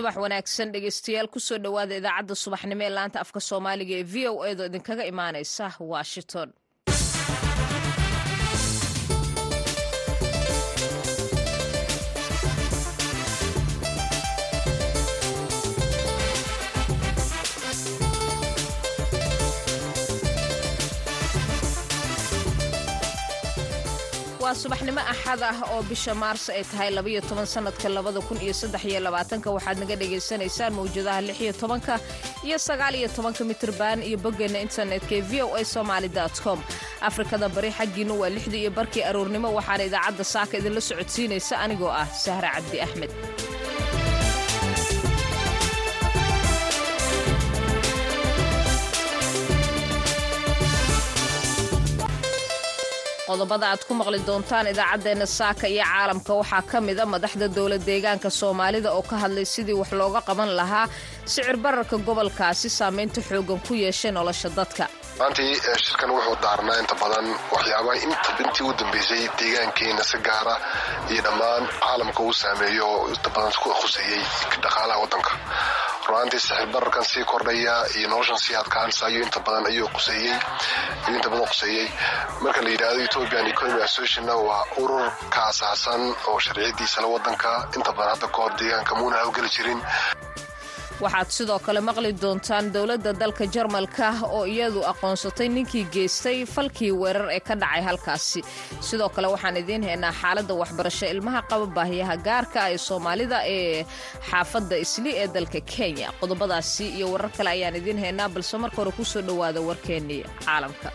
subax wanaagsan dhegeystayaal ku soo dhowaada idaacadda subaxnimo ee laanta afka soomaaliga ee v o edo idinkaga imaaneysa washington waa subaxnimo axad ah oo bisha maars ay tahay labaiyo toban sanadka labada kun iyo saddex iyo labaatanka. Waxaad naga dhagaysanaysaan mawjadaha lix iyo tobanka iyo sagaal iyo tobanka mitrban iyo boggeena internetka ee v o a somaali com. Afrikada bari xaggiina waa lixdii iyo barkii aroornimo. Waxaana idaacadda saaka idinla socodsiinaysa anigoo ah sahre cabdi axmed qodobada aad ku maqli doontaan idaacaddeenna saaka iyo caalamka. Waxaa ka mida madaxda dowlad deegaanka soomaalida oo ka hadlay sidii wax looga qaban lahaa sicir bararka gobolkaasi saamaynta xoogan ku yeeshay nolosha dadka. Maantii shirkan wuxuu daarnaa inta badan waxyaabaha intii u dambeysay deegaankeena si gaara iyo dhammaan caalamka uu saameeyo inta badan khuseeyey dhaqaalaha waddanka ruaantii sixir bararkan sii kordhaya iyo noloshan sii adkaansa ayuu inta badan ayuu quseeyey ayuu inta badan quseeyey. Marka la yidhaahdo ethiopian economy associationna waa urur ka asaasan oo sharciyadiisa la waddanka inta badan hadda kahor deegaanka muuna hawgeli jirin waxaad sidoo kale maqli doontaan dowladda dalka jarmalka oo iyadu aqoonsatay ninkii geystay falkii weerar ee ka dhacay halkaasi. Sidoo kale waxaan idiin haynaa xaaladda waxbarasho ilmaha qaba baahiyaha gaarka ah ee soomaalida ee xaafadda isli ee dalka kenya. Qodobadaasi iyo warar kale ayaan idiin haynaa balse marka hore ku soo dhowaada warkeennii caalamka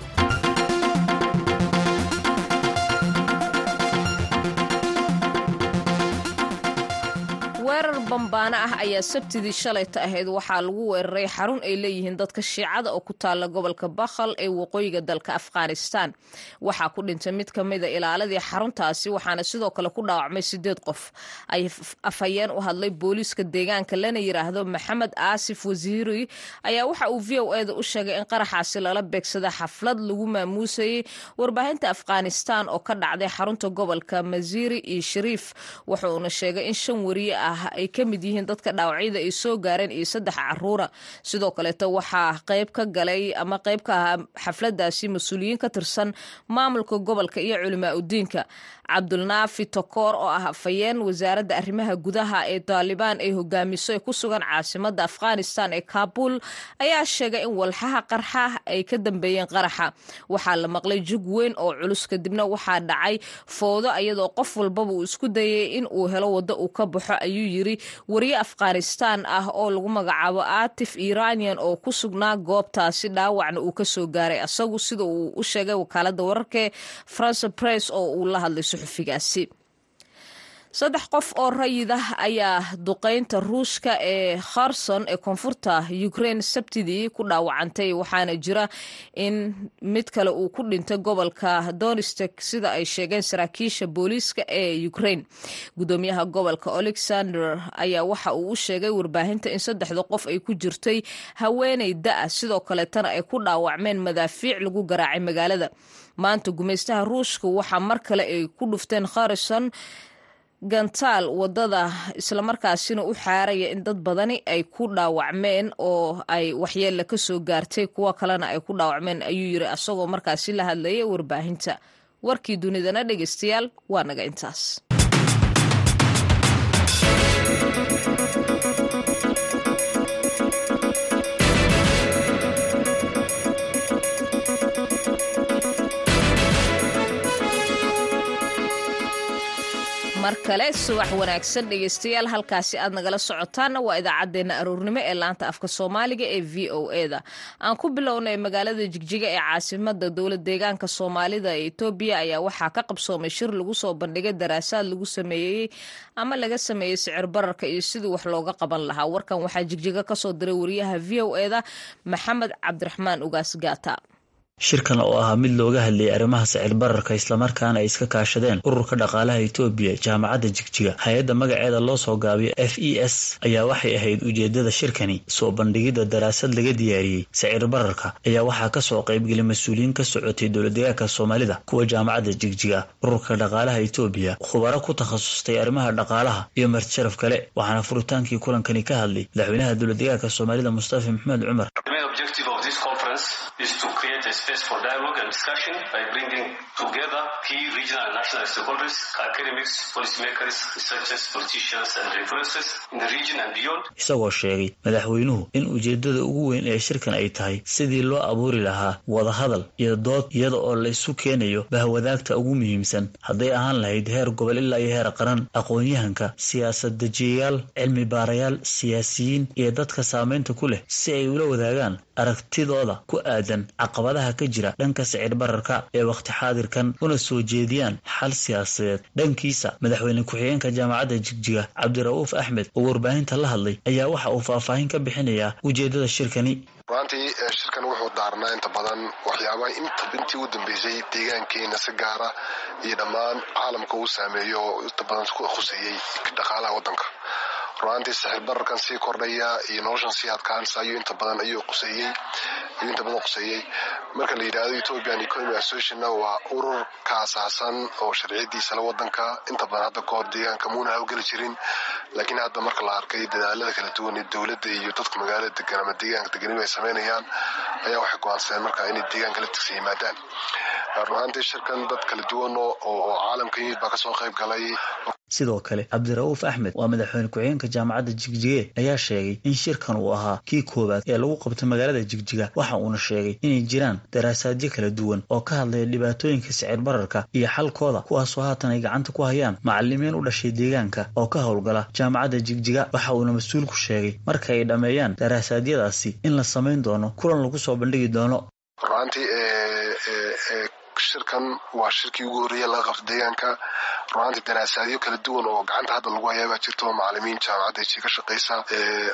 bambaano ah ayaa sabtidii shalayta ahayd. Waxaa lagu weeraray xarun ay leeyihiin dadka shiicada oo ku taalla gobolka bakhal ee waqooyiga dalka afghanistan. Waxaa ku dhintay mid ka mida ilaaladii xaruntaasi waxaana sidoo kale ku dhaawacmay sideed qof. Ay afhayeen u hadlay booliiska deegaanka lana yiraahdo maxamed aasif wasiiri ayaa waxa uu v o eda u sheegay in qaraxaasi lala beegsada xaflad lagu maamuusayey warbaahinta afghanistan oo ka dhacday xarunta gobolka masiiri iyo shariif. Wuxuuna sheegay in shan wariye ah ay ka mid yihiin dadka dhaawacyada ay soo gaareen iyo saddex caruura. Sidoo kaleeto waxaa qayb ka galay ama qayb ka ahaa xafladaasi mas'uuliyiin ka tirsan maamulka gobolka iyo culimaa udiinka cabdulnaafi tokoor oo ah afhayeen wasaaradda arrimaha gudaha ee taalibaan ay hogaamiso ee ku sugan caasimada afghanistan ee kaabul ayaa sheegay in walxaha qarxa ay ka dambeeyeen qaraxa. Waxaa la maqlay jug weyn oo culus kadibna waxaa dhacay foodo iyadoo qof walbaba uu isku dayay in uu helo waddo uu ka baxo ayuu yiri wariye afghanistan ah oo lagu magacaabo atif iranian oo ku sugnaa goobtaasi dhaawacna uu ka soo gaaray asagu sida uu u sheegay wakaalada wararkae france press oo uu la hadlay suxufigaasi saddex qof oo rayid ah ayaa duqeynta ruushka ee kherson ee koonfurta ukraine sabtidii ku dhaawacantay waxaana jira in mid kale uu ku dhintay gobolka donistek sida ay sheegeen saraakiisha booliiska ee ukraine. Gudoomiyaha gobolka alexander ayaa waxa uu u sheegay warbaahinta in saddexda qof ay ku jirtay haweeney da'a sidoo kaleetana ay ku dhaawacmeen madaafiic lagu garaacay magaalada. Maanta gumaystaha ruushka waxaa mar kale ay ku dhufteen kherson gantaal waddada islamarkaasina u xaaraya in dad badani ay ku dhaawacmeen oo ay waxyeella ka soo gaartay kuwo kalena ay ku dhaawacmeen ayuu yiri asagoo markaasi la hadlayay warbaahinta. Warkii dunidana dhegeystayaal waa naga intaas mar kale subax wanaagsan dhegeystayaal halkaasi aad nagala socotaanna waa idaacaddeenna aroornimo ee laanta afka soomaaliga ee v o eda aan ku bilownay magaalada jigjiga ee caasimada dowlad deegaanka soomaalida ee etoobiya ayaa waxaa ka qabsoomay shir lagu soo bandhigay daraasaad lagu sameeyey ama laga sameeyey sicir bararka iyo sidii wax looga qaban lahaa. Warkan waxaa jigjiga ka soo diray wariyaha v o eda maxamed cabdiraxmaan ugaas gaata shirkan oo ahaa mid looga hadlayay arrimaha sicir bararka islamarkaana ay iska kaashadeen ururka dhaqaalaha etoobiya jaamacadda jigjiga. Hay'adda magaceeda loo soo gaabiyo f e s ayaa waxay ahayd ujeedada shirkani. Soo bandhigidda daraasad laga diyaariyey sicir bararka ayaa waxaa ka soo qaybgelay mas'uuliyiin ka socotay dowladdegaanka soomaalida kuwa jaamacadda jigjiga. Ururka dhaqaalaha etoobiya khubaro ku takhasustay arrimaha dhaqaalaha iyo martisharaf kale waxaana furitaankii kulankani ka hadlay madaxweynaha dowladdegaanka soomaalida mustafa maxmed cumar space for dialogue and discussion by bringing together key regional and national stakeholders, academics, policymakers, researchers, politicians, and influencers in the region and beyond. isagoo sheegay madaxweynuhu in ujeedada ugu weyn ee shirkan ay tahay sidii loo abuuri lahaa wadahadal iyo dood iyada oo la isu keenayo bahwadaagta ugu muhiimsan hadday ahaan lahayd heer gobol ilaa iyo heer qaran aqoon-yahanka siyaasad dejiyayaal cilmi baarayaal siyaasiyiin iyo dadka saameynta ku leh si ay ula wadaagaan aragtidooda ku aadan caqabadaha ka jira dhanka sicir bararka ee wakhti xaadirkan una soo jeediyaan xal siyaasadeed. Dhankiisa madaxweyne ku-xigeenka jaamacadda jigjiga cabdira'uuf axmed oo warbaahinta la hadlay ayaa waxa uu faahfaahin ka bixinayaa ujeedada shirkani. Ruantii shirkan wuxuu daarnaa inta badan waxyaabaha intii u dambeysay deegaankeena si gaara iyo dhammaan caalamka uu saameeyo inta badan khuseeyey dhaqaalaha waddanka ruaantii sixir bararkan sii kordhaya iyo noloshan sii adkaansa ayuu inta badan ayuu quseeyey. Ayuu inta badan quseeyey. Marka la yidhahdo ethiopian economy associationna waa urur ka asaasan oo sharciyadiisa la wadanka inta badan hadda kahor deegaanka muuna hawgeli jirin. Laakiin hadda marka la arkay dadaalada kala duwan ee dowladda iyo dadka magaalada degan ama deegaanka deganiba ay sameynayaan ayaa waxay go'aansadeen marka inay deegaanka la tigsa yimaadaan. Ruaantii shirkan dad kala duwan oo caalamka yimid baa ka soo qayb galay sidoo kale cabdira'uuf axmed waa madaxweyne ku-xigeenka jaamacadda jigjige ayaa sheegay in shirkan uu ahaa kii koowaad ee lagu qabtay magaalada jigjiga waxa uuna sheegay inay jiraan daraasaadyo kala duwan oo ka hadlaya dhibaatooyinka sicir bararka iyo xalkooda kuwaasoo haatan ay gacanta ku hayaan macalimiin u dhashay deegaanka oo ka howlgala jaamacadda jigjiga waxa uuna mas'uulku sheegay marka ay dhammeeyaan daraasaadiyadaasi in la samayn doono kulan lagu soo bandhigi doono shirkan waa shirkii ugu horreeya laga qabto deegaanka. Ruaantii daraasaadyo kala duwan oo gacanta hadda lagu hayaabaa jirta oo macalimiin jaamacadda ji ka shaqaysa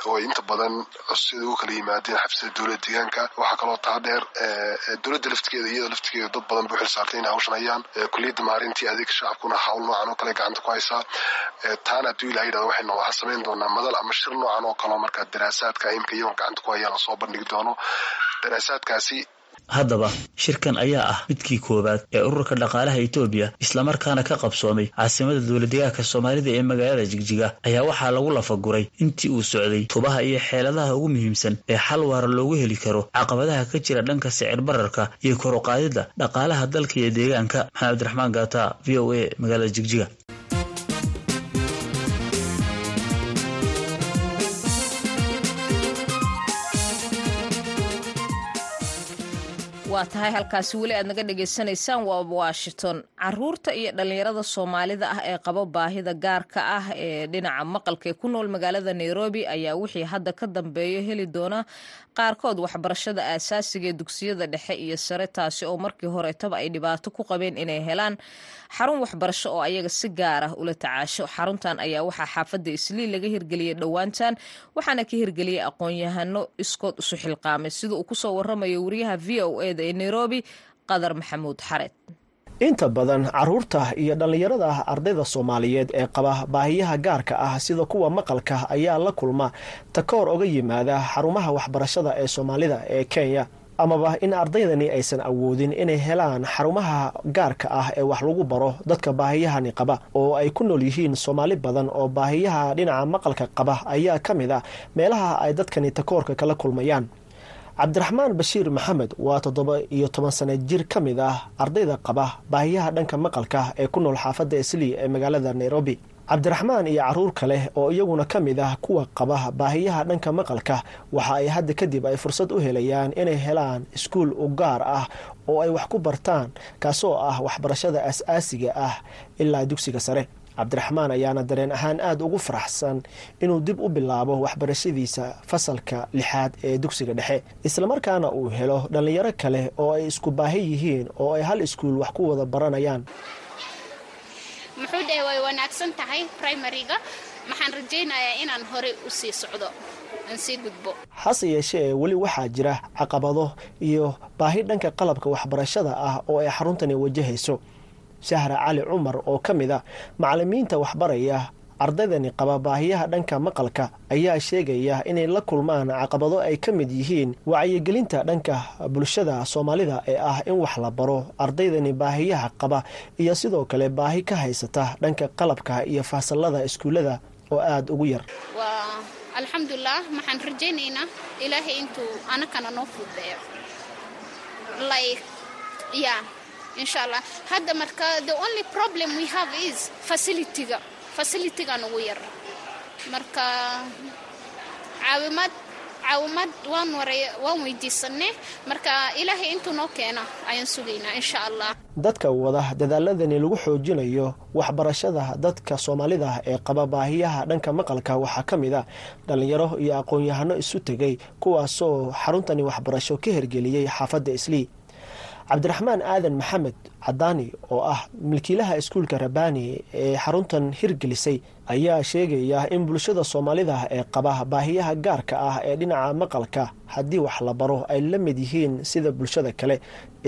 oo inta badan sida ugu kala yimaadeen xabsida dowladda deegaanka. Waxaa kaloo taa dheer dowladda laftigeeda iyada laftigeeda dad badan bu xil saartay inay hawshan hayaan. Kuliyadda maarintii adeega shacabkuna hawl noocan oo kale gacanta ku haysaa taana hadduu ilaha yidhahdo waxaynu waxaa samayn doonaa madal ama shir noocan oo kaleo markaa daraasaadka imka iyagoon gacanta ku hayaan la soo bandhigi doono. Daraasaadkaasi haddaba shirkan ayaa ah midkii koowaad ee ururka dhaqaalaha etoobiya islamarkaana ka qabsoomay caasimada dowladdegaanka soomaalida ee magaalada jigjiga ayaa waxaa lagu lafaguray intii uu socday tubaha iyo xeeladaha ugu muhiimsan ee xal waara loogu heli karo caqabadaha ka jira dhanka sicir bararka iyo kor u qaadidda dhaqaalaha dalka iyo deegaanka. Maxamed abdiraxmaan gaata v o a magaalada jigjiga waa tahay halkaasi weli aad naga dhagaysanaysaan waa washington. Caruurta iyo dhallinyarada soomaalida ah ee qaba baahida gaarka ah ee dhinaca maqalka ee ku nool magaalada nairobi ayaa wixii hadda ka dambeeyo heli doona qaarkood waxbarashada aasaasiga ee dugsiyada dhexe iyo sare taasi oo markii horetaba ay dhibaato ku qabeen inay helaan xarun waxbarasho oo ayaga si gaar ah ula tacaasho. Xaruntan ayaa waxaa xaafadda islii laga hirgeliyey dhowaantan waxaana ka hirgeliyey aqoon-yahano iskood isu xilqaamay sida uu ku soo waramayo wariyaha v o eda ee nairobi qadar maxamuud xared inta badan carruurta iyo dhallinyarada ardayda soomaaliyeed ee qaba baahiyaha gaarka ah sida kuwa maqalka ayaa la kulma. Takoor oga yimaada xarumaha waxbarashada ee soomaalida ee kenya. Amaba in ardaydani aysan awoodin inay helaan xarumaha gaarka ah ee wax lagu baro dadka baahiyahani qaba oo ay ku nool yihiin soomaali badan oo baahiyaha dhinaca maqalka qaba ayaa ka mid ah meelaha ay dadkani takoorka kala kulmayaan cabdiraxmaan bashiir maxamed waa toddoba iyo toban sane jir ka mid ah ardayda qaba baahiyaha dhanka maqalka ee ku nool xaafadda islii ee magaalada nairobi. Cabdiraxmaan iyo carruur kale oo iyaguna ka mid ah kuwa qaba baahiyaha dhanka maqalka waxa ay hadda kadib ay fursad u helayaan inay helaan iskuul u gaar ah oo ay wax ku bartaan kaasoo ah waxbarashada as-aasiga ah ilaa dugsiga sare cabdiraxmaan ayaana dareen ahaan aada ugu faraxsan inuu dib u bilaabo waxbarashadiisa fasalka lixaad ee dugsiga dhexe. Islamarkaana uu helo dhallinyaro kale oo ay isku baahi yihiin oo ay hal iskuul wax ku wada baranayaan. Muxuu dhahay way wanaagsan tahay primariga maxaan rajaynayaa inaan horey u sii socdo aan sii gudbo. Hase yeeshee weli waxaa jira caqabado iyo baahi dhanka qalabka waxbarashada ah oo ay xaruntani wajahayso sahra cali cumar oo ka mid a macalimiinta waxbaraya ardaydani qaba baahiyaha dhanka maqalka ayaa sheegaya inay la kulmaan caqabado ay ka mid yihiin wacyigelinta dhanka bulshada soomaalida ee ah in wax la baro ardaydani baahiyaha qaba iyo sidoo kale baahi ka haysata dhanka qalabka iyo fasalada iskuullada oo aada ugu yar. Alxamdulilah maxaan rajaynaynaa ilaahay intuu anakana noo fududeeyo insha hadda marka the only problem we have is facilityga. Facilitygan ugu yar. Marka caawimaad caawimaad waan waray waan weydiisanay marka ilaahay intuu noo keena ayaan sugaynaa insha allah dadka wada dadaaladani lagu xoojinayo waxbarashada dadka soomaalida ee qaba baahiyaha dhanka maqalka waxaa ka mid a dhallinyaro iyo aqoon-yahano isu tegay kuwaasoo xaruntani waxbarasho ka hergeliyey xaafadda islii cabdiraxmaan aadan maxamed cadaani oo ah milkiilaha iskuulka rabani ee xaruntan hirgelisay ayaa sheegaya in bulshada soomaalida ee qaba baahiyaha gaarka ah ee dhinaca maqalka haddii wax la baro ay la mid yihiin sida bulshada kale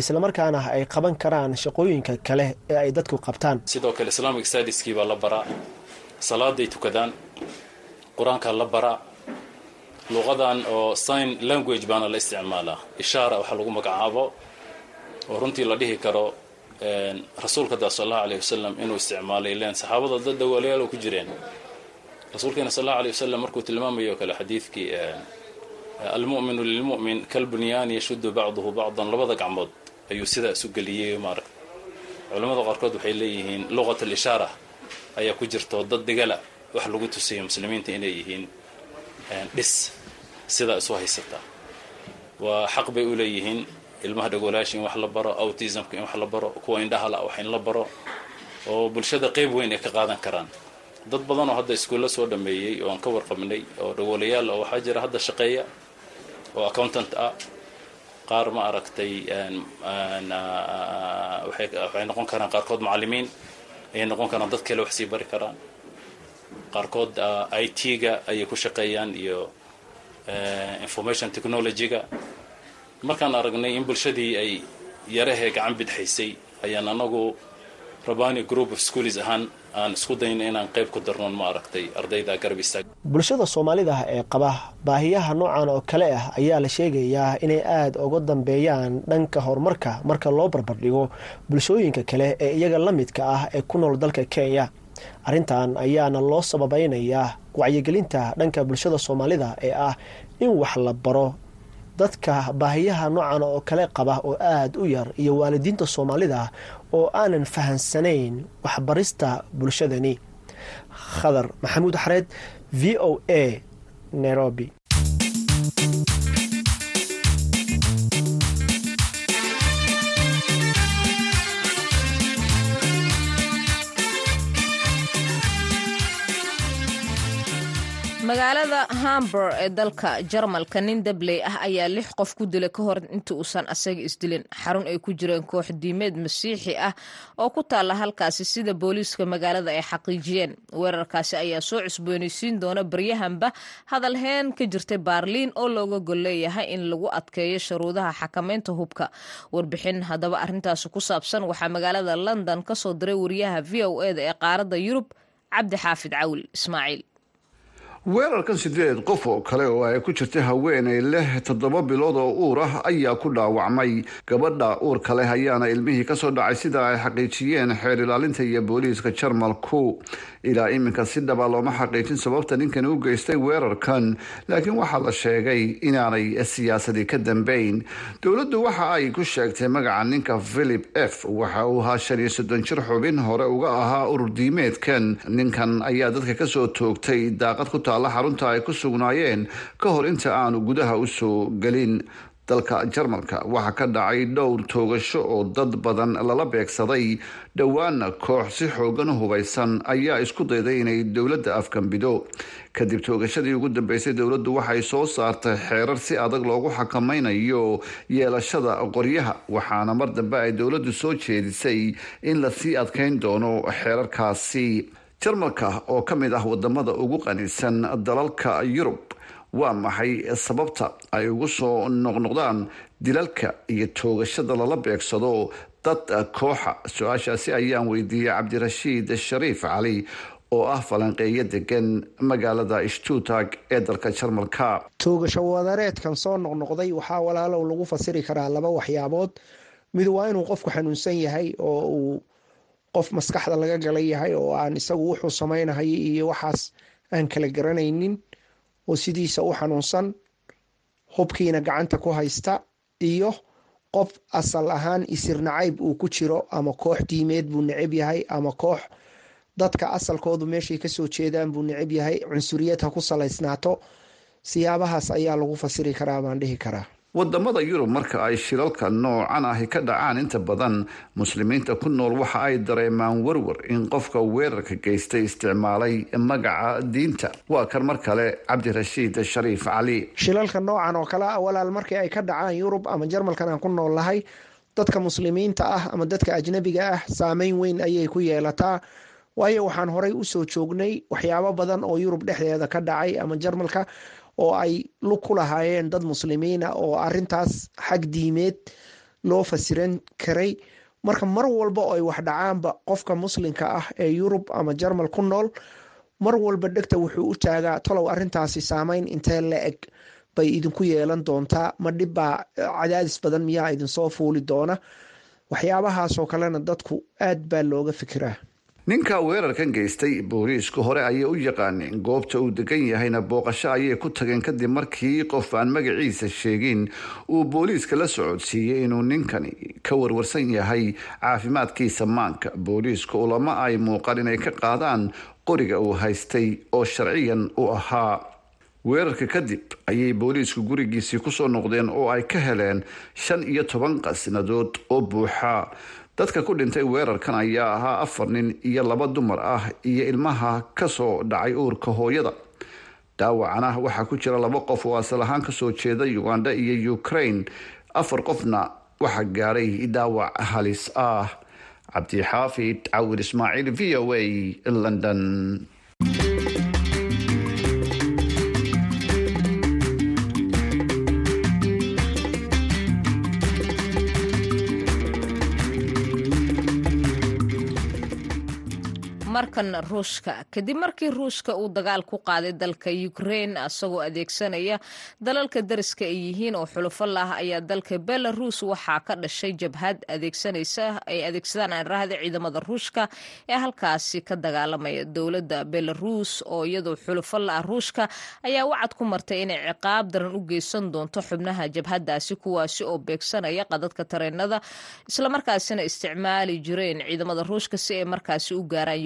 islamarkaana ay qaban karaan shaqooyinka kale ee ay dadku qabtaan. Sidoo kale islamic stadiskii baa la baraa. Salaaday tukadaan. Qur'aankaa la baraa luuqadan oo sign language baana la isticmaalaa. Ishaara waxaa lagu magacaabo oo runtii la dhihi karo rasuulka da sal allahu aleyh wasalam inuu isticmaalay len saxaabada dad dawaalayaal ku jireen. Rasuulkeena sal allahu aleyh wasalam markuu tilmaamayo kale xadiidkii almu'minu lilmu'min kalbunyaani yashuddu bacduhu bacdan labada gacmood ayuu sidaa isu geliyey maaragta culamada qaarkood waxay leeyihiin luqat alishaara ayaa ku jirto dad digala wax lagu tusayo muslimiinta inay yihiin dhis sidaa isu haysataa waa xaq bay u leeyihiin ilmaha dhagoolaasha in wax la baro autismka in wax la baro kuwa indhahala wax in la baro oo bulshada qeyb weyn ay ka qaadan karaan. Dad badan oo hadda iskuulla soo dhameeyey oo aan ka warqabnay oo dhagoolayaal oo waxaa jira hadda shaqeeya oo accountant ah qaar ma aragtay waxay noqon karaan qaarkood macalimiin ayay noqon karaan dad kale wax sii bari karaan. Qaarkood i t-ga ayay ku shaqeeyaan iyo information technology-ga markaan aragnay in bulshadii ay yarahee gacan bidxaysay ayaan anagu rabani group of schools ahaan aan isku dayna inaan qayb ku darnoon ma aragtay ardayda garab istaag. Bulshada soomaalida ee qaba baahiyaha noocan oo kale ah ayaa la sheegayaa inay aada uga dambeeyaan dhanka horumarka marka loo barbardhigo bulshooyinka kale ee iyaga la midka ah ee ku nool dalka kenya. Arrintan ayaana loo sababeynayaa wacyigelinta dhanka bulshada soomaalida ee ah in wax la baro dadka baahiyaha noocan oo kale qaba oo aada u yar iyo waalidiinta soomaalida oo aanan fahansanayn waxbarista bulshadani. Khadar maxamuud xareed v o a nairobi magaalada hamburg ee dalka jarmalka nin dabley ah ayaa lix qof ku dilay ka hor inta uusan asaga isdilin. Xarun ay ku jireen koox diimeed masiixi ah oo ku taalla halkaasi sida booliiska magaalada ay xaqiijiyeen. Weerarkaasi ayaa soo cusboonaysiin doona baryahanba hadalheen ka jirtay baarliin oo looga gol leeyahay in lagu adkeeyo shuruudaha xakamaynta hubka. Warbixin haddaba arrintaasi ku saabsan waxaa magaalada london ka soo diray wariyaha v o eda ee qaaradda yurub cabdi xaafid cawil ismaaciil weerarkan sideed qof oo kale oo ay ku jirta haweenay leh toddoba bilood oo uur ah ayaa ku dhaawacmay. Gabadha uurka leh ayaana ilmihii ka soo dhacay sida ay xaqiijiyeen xeer ilaalinta iyo booliiska jarmalku ilaa iminka si dhaba looma xaqiijin sababta ninkan u geystay weerarkan. Laakiin waxaa la sheegay inaanay siyaasadii ka dambeyn dowladdu waxa ay ku sheegtay magaca ninka philip f. Waxa uu ahaa shan iyo soddon jir xubin hore uga ahaa ururdiimeedkan ninkan ayaa dadka ka soo toogtay daaqad ku taalla xarunta ay ku sugnaayeen ka hor inta aanu gudaha u soo gelin dalka jarmalka. Waxaa ka dhacay dhowr toogasho oo dad badan lala beegsaday. Dhowaana koox si xoogan u hubaysan ayaa isku dayday inay dowladda afkambido kadib toogashadii ugu dambeysay dowladdu waxay soo saartay xeerar si adag loogu xakamaynayo yeelashada qoryaha waxaana mar dambe ay dowladdu soo jeedisay in la sii adkeyn doono xeerarkaasi. Jarmalka oo ka mid ah waddamada ugu qanisan dalalka yurub waa maxay sababta ay ugu soo noqnoqdaan dilalka iyo toogashada lala beegsado dad kooxa? Su'aashaasi ayaan weydiiyey cabdirashiid shariif cali oo ah falanqeeyo degan magaalada stuutag ee dalka jarmalka. Toogasho wadareedkan soo noqnoqday waxaa walaalow lagu fasiri karaa laba waxyaabood. Mid waa inuu qofku xanuunsan yahay oo uu qof maskaxda laga galay yahay oo aan isagu wuxuu samaynahay iyo waxaas aan kala garanaynin oo sidiisa u xanuunsan hubkiina gacanta ku haysta iyo qof asal ahaan isir nacayb uu ku jiro ama koox diimeed buu necab yahay ama koox dadka asalkoodu meeshay ka soo jeedaan buu necab yahay cunsuriyad ha ku salaysnaato siyaabahaas ayaa lagu fasiri karaa baan dhihi karaa waddamada yurub marka ay shilalka noocan ahi ka dhacaan inta badan muslimiinta ku nool waxa ay dareemaan werwer in qofka weerarka geystay isticmaalay magaca diinta. Waa kan mar kale cabdirashiid shariif cali shilalka noocan oo kale walaal markii ay ka dhacaan yurub ama jarmalkan aan ku nool lahay dadka muslimiinta ah ama dadka ajnabiga ah saameyn weyn ayay ku yeelataa. Waayo waxaan horay u soo joognay waxyaabo badan oo yurub dhexdeeda ka dhacay ama jarmalka oo ay lug ku lahaayeen dad muslimiina oo arintaas xag diimeed loo fasiran karay. Marka mar walba oo ay wax dhacaanba qofka muslimka ah ee yurub ama jarmal ku nool mar walba dhegta wuxuu u taagaa talow arintaasi saameyn intee la eg? Bay idinku yeelan doontaa. Ma dhibbaa cadaadis badan miyaa idin soo fuuli doona. Waxyaabahaasoo kalena dadku aad baa looga fikiraa ninka weerarkan geystay booliisku hore ayay u yaqaaneen goobta uu degan yahayna booqasho ayay ku tageen kadib markii qof aan magaciisa sheegin uu booliiska la socodsiiyey inuu ninkani ka warwarsan yahay caafimaadkiisa maanka. Booliisku ulama ay muuqan inay ka qaadaan qoriga uu haystay oo sharciyan u ahaa. Weerarka kadib ayay booliisku gurigiisii ku soo noqdeen oo ay ka heleen shan iyo toban qasnadood oo buuxa dadka ku dhintay weerarkan ayaa ahaa afar nin iyo laba dumar ah iyo ilmaha ka soo dhacay uurka hooyada. Dhaawacana waxaa ku jira laba qof oo asal ahaan ka soo jeeda uganda iyo ukraine. Afar qofna waxaa gaadhay dhaawac halis ah. Cabdixaafid cawir ismaaciil v o a london markan ruushka. Kadib markii ruushka uu dagaal ku qaaday dalka ukrein isagoo adeegsanaya dalalka dariska ay yihiin oo xulufo lah ayaa dalka belarus waxaa ka dhashay jabhad adeegsanaysa ay adeegsadaan aanrahda ciidamada ruushka ee halkaasi ka dagaalamaya dowladda belarus oo iyadoo xulufo la ah ruushka ayaa wacad ku martay inay ciqaab daran u geysan doonto xubnaha jabhadaasi kuwaasi oo beegsanaya qadadka tareenada. Islamarkaasina isticmaali jireen ciidamada ruushka si ay markaasi u gaaraan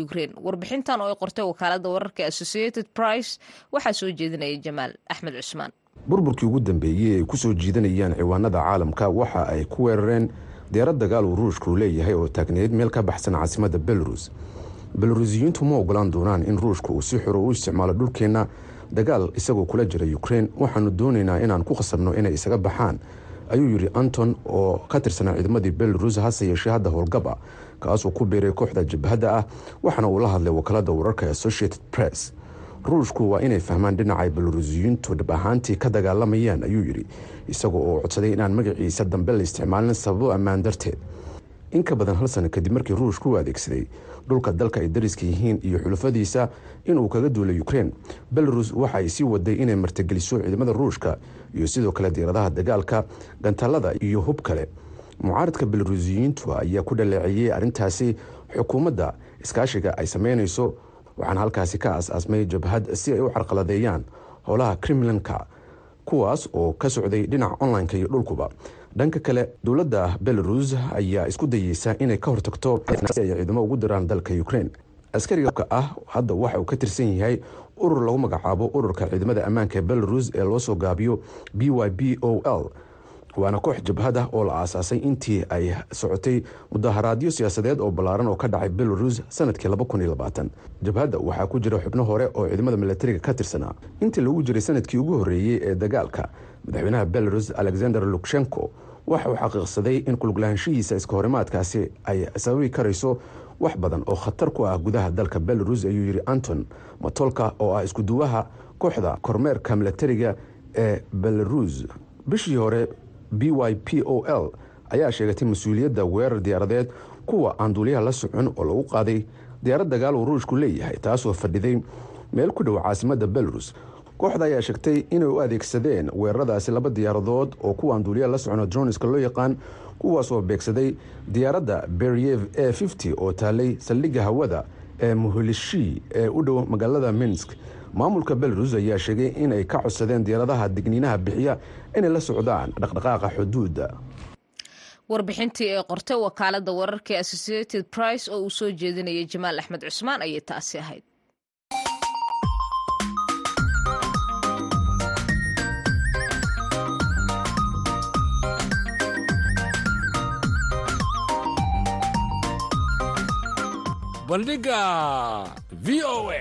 warbixintan oo ay qortay wakaalada wararka associated price waxaa soo jeedinaya jamaal axmed cusmaan. Burburkii ugu dambeeyey ay ku soo jiidanayaan ciwaanada caalamka waxa ay ku weerareen deerad dagaal uu ruushku leeyahay oo taagneyd meel ka baxsan caasimadda belarus. Belarusiyiintu ma ogolaan doonaan in ruushku uu si xoro u isticmaalo dhulkeenna dagaal isagoo kula jira ukrein waxaanu doonaynaa inaan ku khasabno inay isaga baxaan ayuu yidhi anton oo ka tirsanaa ciidamadii belarus hase yeeshee hadda howlgab ah kaasuu ku biiray kooxda jabhadda ah waxaana uu la hadlay wakaalada wararka associated press. Ruushku waa inay fahmaan dhinacay belarusiyiintu dhab ahaantii ka dagaalamayaan ayuu yidhi isagoo oo codsaday inaan magaciisa dambe la isticmaalin sababo ammaan darteed. In ka badan hal sano kadib markii ruushku u adeegsaday dhulka dalka ay dariska yihiin iyo xulufadiisa inuu kaga duulay ukrein belarus waxa ay sii waday inay martigeliso ciidamada ruushka iyo sidoo kale diiradaha dagaalka gantaalada iyo hub kale mucaaradka belarusiyiintu ayaa ku dhaleeceeyey arrintaasi xukuumadda iskaashiga ay sameynayso waxaana halkaasi ka as-aasmay jabhad si ay u carqaladeeyaan howlaha kremlinka kuwaas oo ka socday dhinaca online-ka iyo dhulkuba. Dhanka kale dowladda belarus ayaa isku dayeysa inay ka hortagto ay ciidamo ugu diraan dalka ukrein askariga ah hadda waxa uu ka tirsan yahay urur lagu magacaabo ururka ciidamada ammaanka ee belarus ee loo soo gaabiyo b y b o l waana koox jabhada oo la aasaasay intii ay socotay mudaharaadyo siyaasadeed oo ballaaran oo ka dhacay belarus sannadkii jabhadda waxaa ku jira xubno hore oo ciidamada milatariga ka tirsanaa intii lagu jiray sannadkii ugu horreeyey ee dagaalka madaxweynaha belarus alexander lukashenko waxa uu xaqiiqsaday in kuluglahaanshihiisa iskahorimaadkaasi ay sababi karayso wax badan oo khatar ku ah gudaha dalka belarus ayuu yidhi anton matolka oo ah iskuduwaha kooxda kormeerka milatariga ee belarus. Bishii hore b y p o l ayaa sheegatay mas'uuliyadda weerar diyaaradeed kuwa aan duuliyaha la socon oo lagu qaaday. Diyaarad dagaal uu ruushku leeyahay taasoo fadhiday meel ku dhow caasimada belarus. Kooxda ayaa sheegtay inay u adeegsadeen weeraradaasi laba diyaaradood oo kuwaan duuliyaha la socon droniska loo yaqaan kuwaasoo beegsaday diyaaradda beryev e oo taalay saldhigga hawada ee muhlishi ee u dhow magaalada minsk maamulka belarus ayaa sheegay inay ka codsadeen diyaaradaha digniinaha bixiya inay la socdaan dhaqdhaqaaqa xuduudda. Warbixintii ee qortay wakaalada wararka ee associated price oo uu soo jeedinayay jamaal axmed cusmaan ayay taasi ahayd. Bandhiga v o a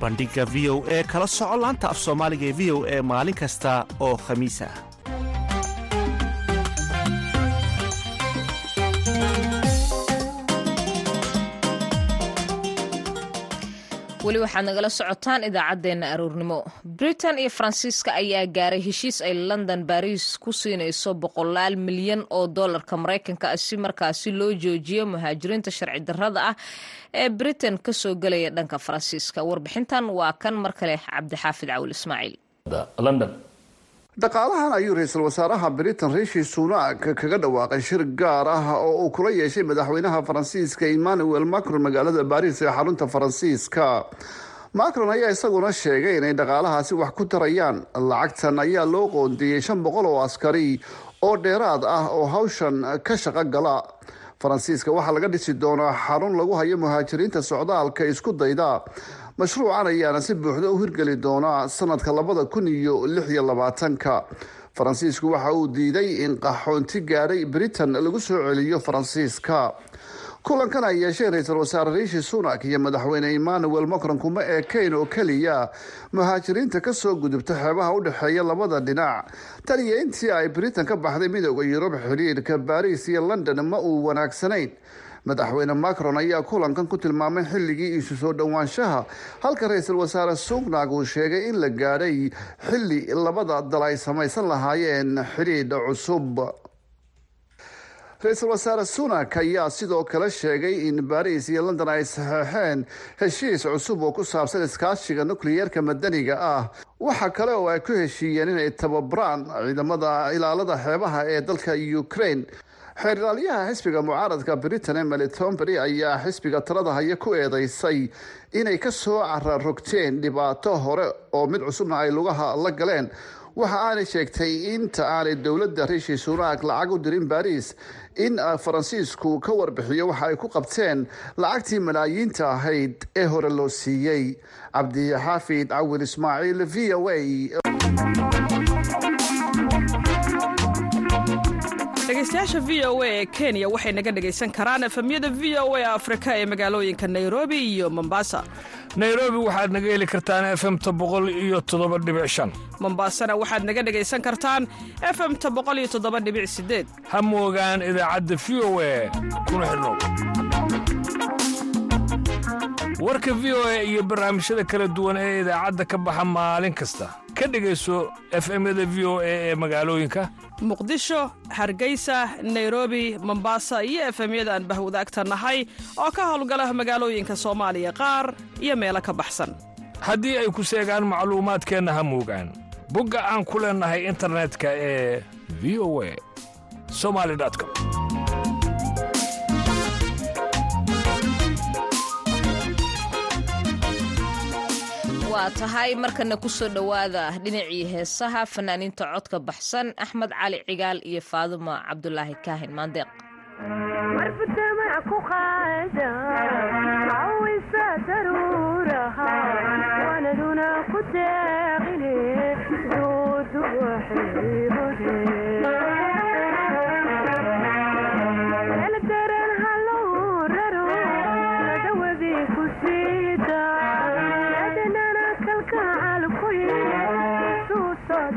bandhiga v o e kala soco laanta af soomaaliga ee v o e maalin kasta oo khamiis ah weli waxaad nagala socotaan idaacaddeenna aroornimo. Britain iyo faransiiska ayaa gaaray heshiis ay london baris ku siinayso boqolaal milyan oo dollarka maraykanka si markaasi loo joojiyo muhaajiriinta sharci darrada ah ee britain ka soo gelaya dhanka faransiiska. Warbixintan waa kan mar kale cabdixaafid cawil ismaaciil dhaqaalahan ayuu ra'iisul wasaaraha britain rishi sunak kaga dhawaaqay shir gaar ah oo uu kula yeeshay madaxweynaha faransiiska emmanuel macron magaalada baris ee xarunta faransiiska. Macron ayaa isaguna sheegay inay dhaqaalahaasi wax ku tarayaan. Lacagtan ayaa loo qoondeeyey shan boqol oo askari oo dheeraad ah oo hawshan ka shaqo gala. Faransiiska waxaa laga dhisi doonaa xarun lagu hayo muhaajiriinta socdaalka isku dayda mashruucan ayaana si buuxda u hirgeli doonaa sanadka labada kun iyo lix iyo labaatanka. Faransiisku waxa uu diiday in qaxoonti gaadhay britain lagu soo celiyo faransiiska. Kulankan ay yeesheen ra'iisul wasaare riishi sunak iyo madaxweyne emmanuel macron kuma eekayn oo keliya. Muhaajiriinta ka soo gudubta xeebaha u dhexeeya labada dhinac. Tan iyo intii ay britain ka baxday midooda yurub xidhiirka baris iyo london ma uu wanaagsanayn madaxweyne macron ayaa kulankan ku tilmaamay xilligii isu soo dhowaanshaha. Halka ra'iisul wasaare sunak uu sheegay in la gaadhay xilli labada dal ay samaysan lahaayeen xidhiidh cusub. Ra'iisul wasaare sunak ayaa sidoo kale sheegay in baris iyo london ay saxeexeen heshiis cusub oo ku saabsan iskaashiga nukliyeerka madaniga ah. Waxa kale oo ay ku heshiiyeen inay tababaraan ciidamada ilaalada xeebaha ee dalka ukraine xeer ilaalyaha xisbiga mucaaradka britain emily tombery ayaa xisbiga talada haya ku eedeysay inay ka soo cararogteen dhibaato hore oo mid cusubna ay lugaha la galeen. Waxa aanay sheegtay inta aanay dowladda rishi sunak lacag u dirin baris in faransiisku ka warbixiyo waxa ay ku qabteen lacagtii malaayiinta ahayd ee hore loo siiyey. Cabdixaafid cawil ismaaciil v o a dhegeystayaasha v o a ee kenya waxay naga dhegaysan karaan efemyada v o a afrika ee magaalooyinka nairobi iyo mombasa. Nairobi waxaad naga heli kartaan efemta boqol iyo toddoba dhibic shan. Mombasana waxaad naga dhegaysan kartaan efemta boqol iyo toddoba dhibic sideed ha moogaan idaacadda v o a kuna xidhnow warka v o a iyo barnaamijyada kala duwan ee idaacadda ka baxa maalin kasta. Ka dhegayso efemyada v o a ee magaalooyinka. Muqdisho hargeysa nairobi mombasa iyo efemyada aan bahwadaagta nahay oo ka howlgala magaalooyinka soomaaliya qaar iyo meelo ka baxsan. Haddii ay ku seegaan macluumaadkeenna ha moogaan. Bogga aan ku leennahay internetka ee v o a somali com waa tahay markana ku soo dhowaada dhinacii heesaha fanaaniinta codka baxsan axmed cali cigaal iyo faaduma cabdulaahi kaahin maandeeq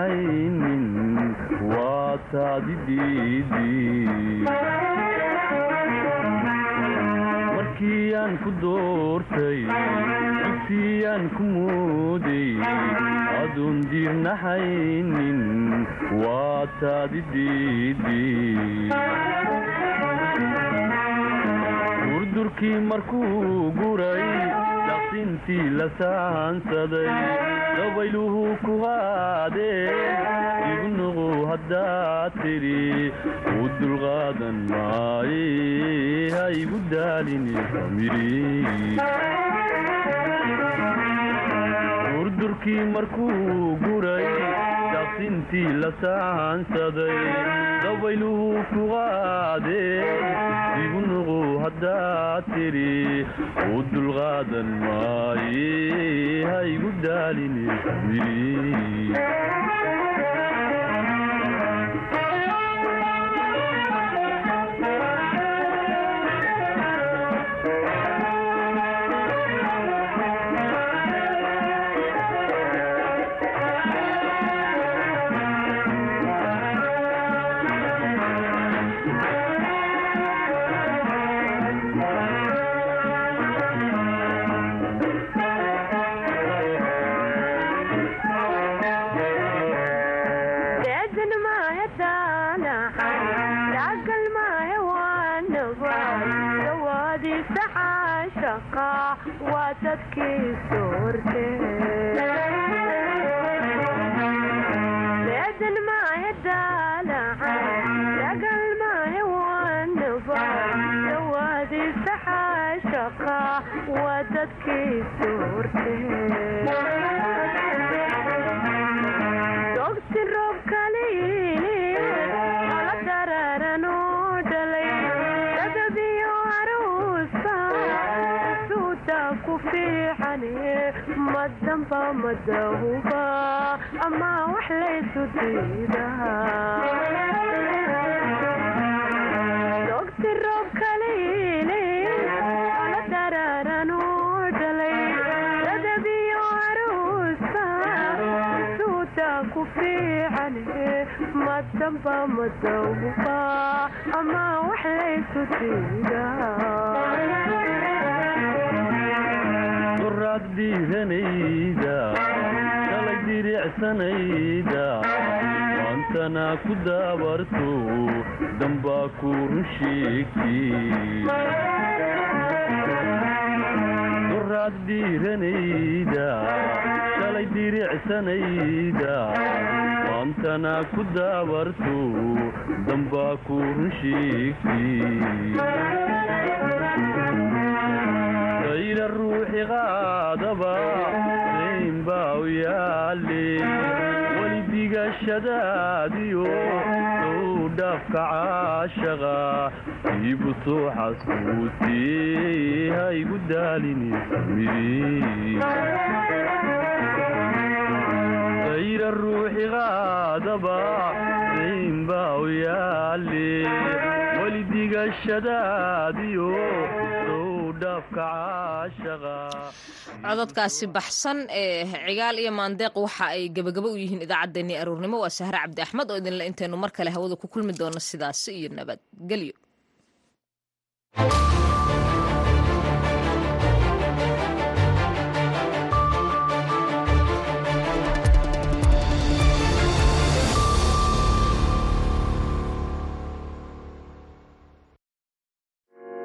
diirnaxaynin waa taadi ku doortay siyaan ku mooday aduun diirnaxaynin waa taadi diidi durdurkii markuu guray daqsintii la saansaday dabayluhu ku qaadeen ignuqu haddaad tidhi u dulqaadan maaye ha igu daalini durdurkii markuu guray daqsintii la saansaday dabayluhu ku qaadeen igunuqu haddaad tidhi u dulqaadan maaye ha igu daalini duraad dhiiranayda shalay diricsanayda maantana ku daabarto dambaa ku run sheegtiduraad dhiiranayda shalay diricsanayda maantana ku daabarto dambaa ku run sheegtidayra raynbaa u yaale welidigashadaadiyo dhow dhaafka caashaqa iibu soo xasuutee ha igu daalinayra ruuxi qaadaba raynbaa u yaale dhowdhaafka caashaqa cododkaasi baxsan ee cigaal iyo maandeeq waxa ay gebagabo u yihiin idaacaddeenii aroornimo waa sahre cabdi axmed oo idinle intaynu mar kale hawada ku kulmi doono sidaasi iyo nabadgelyo